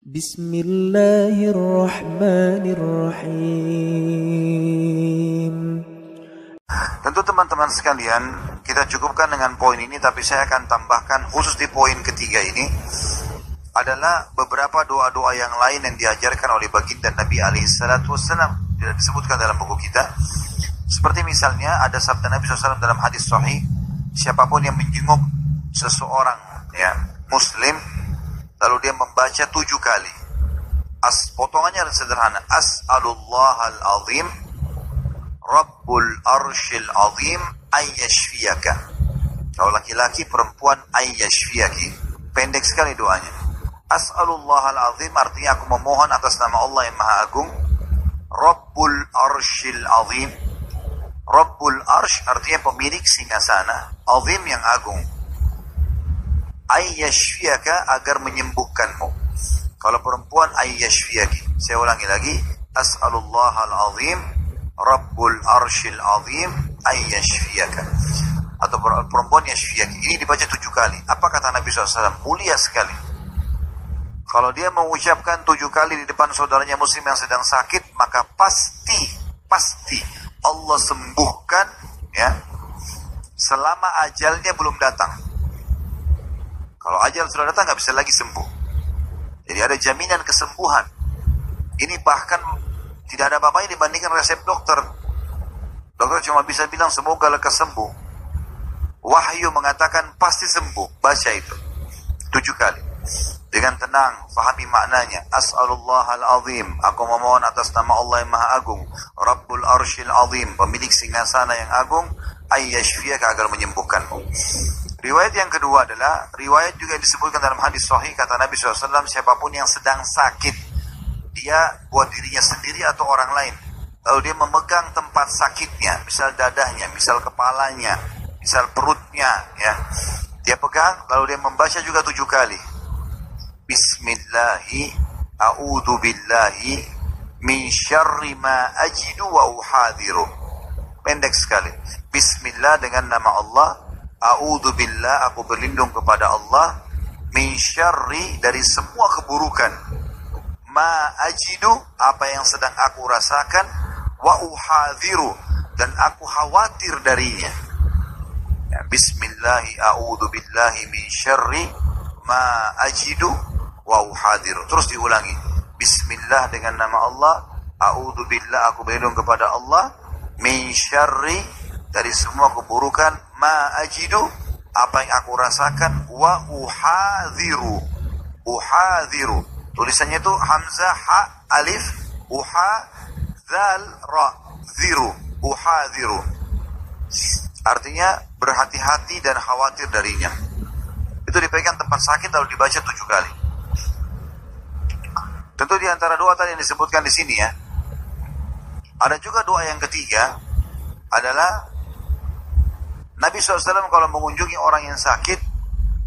Bismillahirrahmanirrahim. Tentu teman-teman sekalian, kita cukupkan dengan poin ini tapi saya akan tambahkan khusus di poin ketiga ini adalah beberapa doa-doa yang lain yang diajarkan oleh baginda Nabi alaihi salatu wasallam tidak disebutkan dalam buku kita. Seperti misalnya ada sabda Nabi Wasallam dalam hadis sahih, siapa pun yang menjenguk seseorang ya muslim lalu dia membaca tujuh kali. As potongannya sederhana. As'alullah al-azim Rabbul arshil azim ayyashfiyaka. Kalau laki-laki perempuan ayyashfiyaki. Pendek sekali doanya. As'alullah al-azim artinya aku memohon atas nama Allah yang maha agung. Rabbul arshil azim. Rabbul arsh artinya pemilik singgasana. Azim yang agung. Ayyashfiyaka agar menyembuhkanmu. Kalau perempuan ayyashfiyaki. Saya ulangi lagi. As'alullah al-azim Rabbul Arshil Azim ayyashfiyaka atau perempuan yashfiyaki ini dibaca tujuh kali apa kata Nabi SAW mulia sekali kalau dia mengucapkan tujuh kali di depan saudaranya muslim yang sedang sakit maka pasti pasti Allah sembuhkan ya selama ajalnya belum datang kalau ajal sudah datang nggak bisa lagi sembuh jadi ada jaminan kesembuhan ini bahkan tidak ada apa-apanya dibandingkan resep dokter. Dokter cuma bisa bilang semoga lekas sembuh. Wahyu mengatakan pasti sembuh. Baca itu. Tujuh kali. Dengan tenang, fahami maknanya. As'alullah al-azim. Aku memohon atas nama Allah yang maha agung. Rabbul arshil azim. Pemilik singgasana yang agung. Ayyashfiyaka agar menyembuhkanmu. Riwayat yang kedua adalah, riwayat juga disebutkan dalam hadis sahih kata Nabi SAW, siapa pun yang sedang sakit, dia buat dirinya sendiri atau orang lain. Lalu dia memegang tempat sakitnya, misal dadahnya, misal kepalanya, misal perutnya, ya. Dia pegang, lalu dia membaca juga tujuh kali. Bismillahi, a'udhu billahi, min syarri ma ajidu wa uhadiru. Pendek sekali. Bismillah dengan nama Allah, a'udhu billah, aku berlindung kepada Allah, min syarri dari semua keburukan. Ma ajidu apa yang sedang aku rasakan. Wa uhadhiru dan aku khawatir darinya. Ya, bismillahi a'udzu billahi min syarri. Ma ajidu wa uhadhiru terus diulangi. Bismillah dengan nama Allah. A'udzu billah aku berlindung kepada Allah min syarri dari semua keburukan ma ajidu apa yang aku rasakan wa uhadhiru uhadhiru Tulisannya itu hamzah ha alif uha zal ra ziru uha ziru. Artinya berhati-hati dan khawatir darinya. Itu dipegang tempat sakit lalu dibaca tujuh kali. Tentu di antara doa tadi yang disebutkan di sini ya. Ada juga doa yang ketiga adalah Nabi SAW kalau mengunjungi orang yang sakit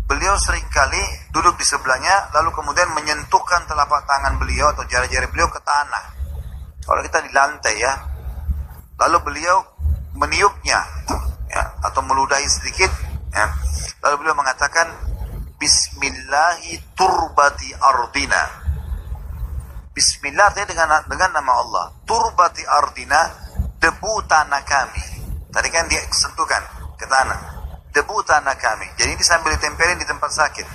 beliau sering kali duduk di sebelahnya lalu kemudian menyentuhkan telapak tangan beliau atau jari-jari beliau ke tanah. Kalau kita di lantai ya, lalu beliau meniupnya ya, atau meludahi sedikit ya. Lalu beliau mengatakan Bismillahi turbati ardina. Bismillah artinya dengan dengan nama Allah. Turbati ardina debu tanah kami. Tadi kan dia sentuhkan ke tanah debu tanah kami. Jadi ini sambil ditempelin di tempat sakit.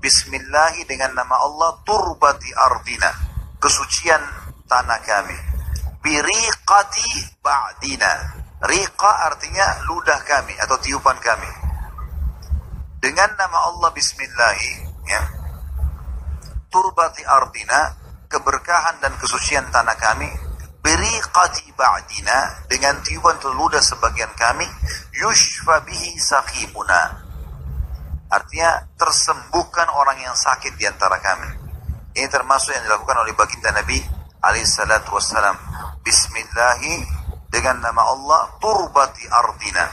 Bismillahi dengan nama Allah turbati ardina. Kesucian tanah kami. Biriqati ba'dina. Riqa artinya ludah kami atau tiupan kami. Dengan nama Allah Bismillahi, ya, turbati ardina, keberkahan dan kesucian tanah kami, biriqati ba'dina dengan tiupan terludah sebagian kami yushfa bihi saqimuna. Artinya tersembuhkan orang yang sakit di antara kami. Ini termasuk yang dilakukan oleh baginda Nabi alaihi salatu wassalam. Bismillahi dengan nama Allah turbati ardina.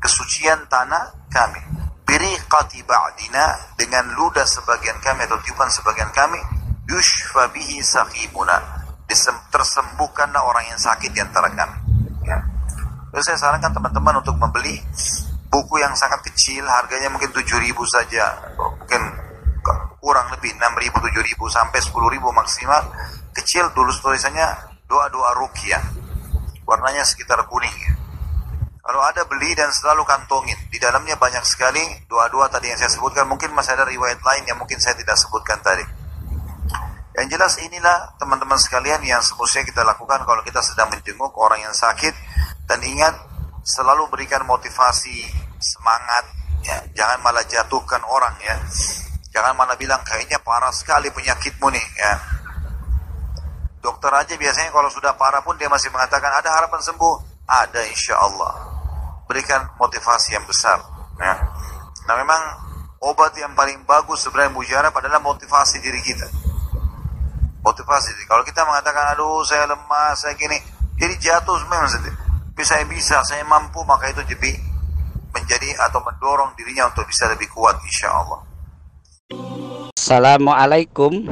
Kesucian tanah kami. Biriqati ba'dina dengan ludah sebagian kami atau tiupan sebagian kami yushfa bihi saqimuna tersembuhkanlah orang yang sakit di antara kami. Ya. Lalu saya sarankan teman-teman untuk membeli buku yang sangat kecil, harganya mungkin 7 ribu saja, mungkin kurang lebih 6.000, 7.000 sampai 10.000 maksimal. Kecil dulu tulisannya doa-doa rukyah. Warnanya sekitar kuning ya. Kalau ada beli dan selalu kantongin. Di dalamnya banyak sekali doa-doa tadi yang saya sebutkan. Mungkin masih ada riwayat lain yang mungkin saya tidak sebutkan tadi. Yang jelas inilah teman-teman sekalian yang semestinya kita lakukan kalau kita sedang menjenguk orang yang sakit. Dan ingat, selalu berikan motivasi, semangat. Ya. Jangan malah jatuhkan orang ya. Jangan malah bilang kayaknya parah sekali penyakitmu nih ya. Dokter aja biasanya kalau sudah parah pun dia masih mengatakan ada harapan sembuh. Ada insya Allah. Berikan motivasi yang besar. Ya. Nah memang obat yang paling bagus sebenarnya mujarab adalah motivasi diri kita. Motivasi. Kalau kita mengatakan aduh saya lemah, saya gini. Jadi jatuh memang sendiri. Tapi saya bisa, saya mampu, maka itu jadi menjadi atau mendorong dirinya untuk bisa lebih kuat insya Allah. Assalamualaikum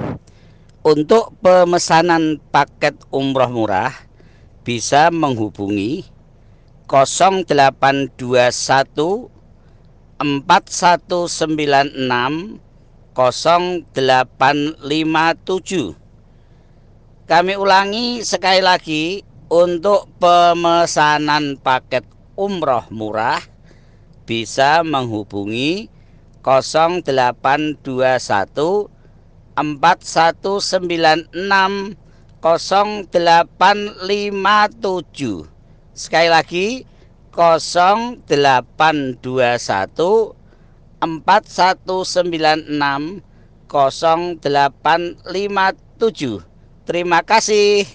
Untuk pemesanan paket umroh murah Bisa menghubungi 0821 4196 0857 Kami ulangi sekali lagi Untuk pemesanan paket umroh murah Bisa menghubungi 0821 4196 0857 Sekali lagi 0821 4196 0857 Terima kasih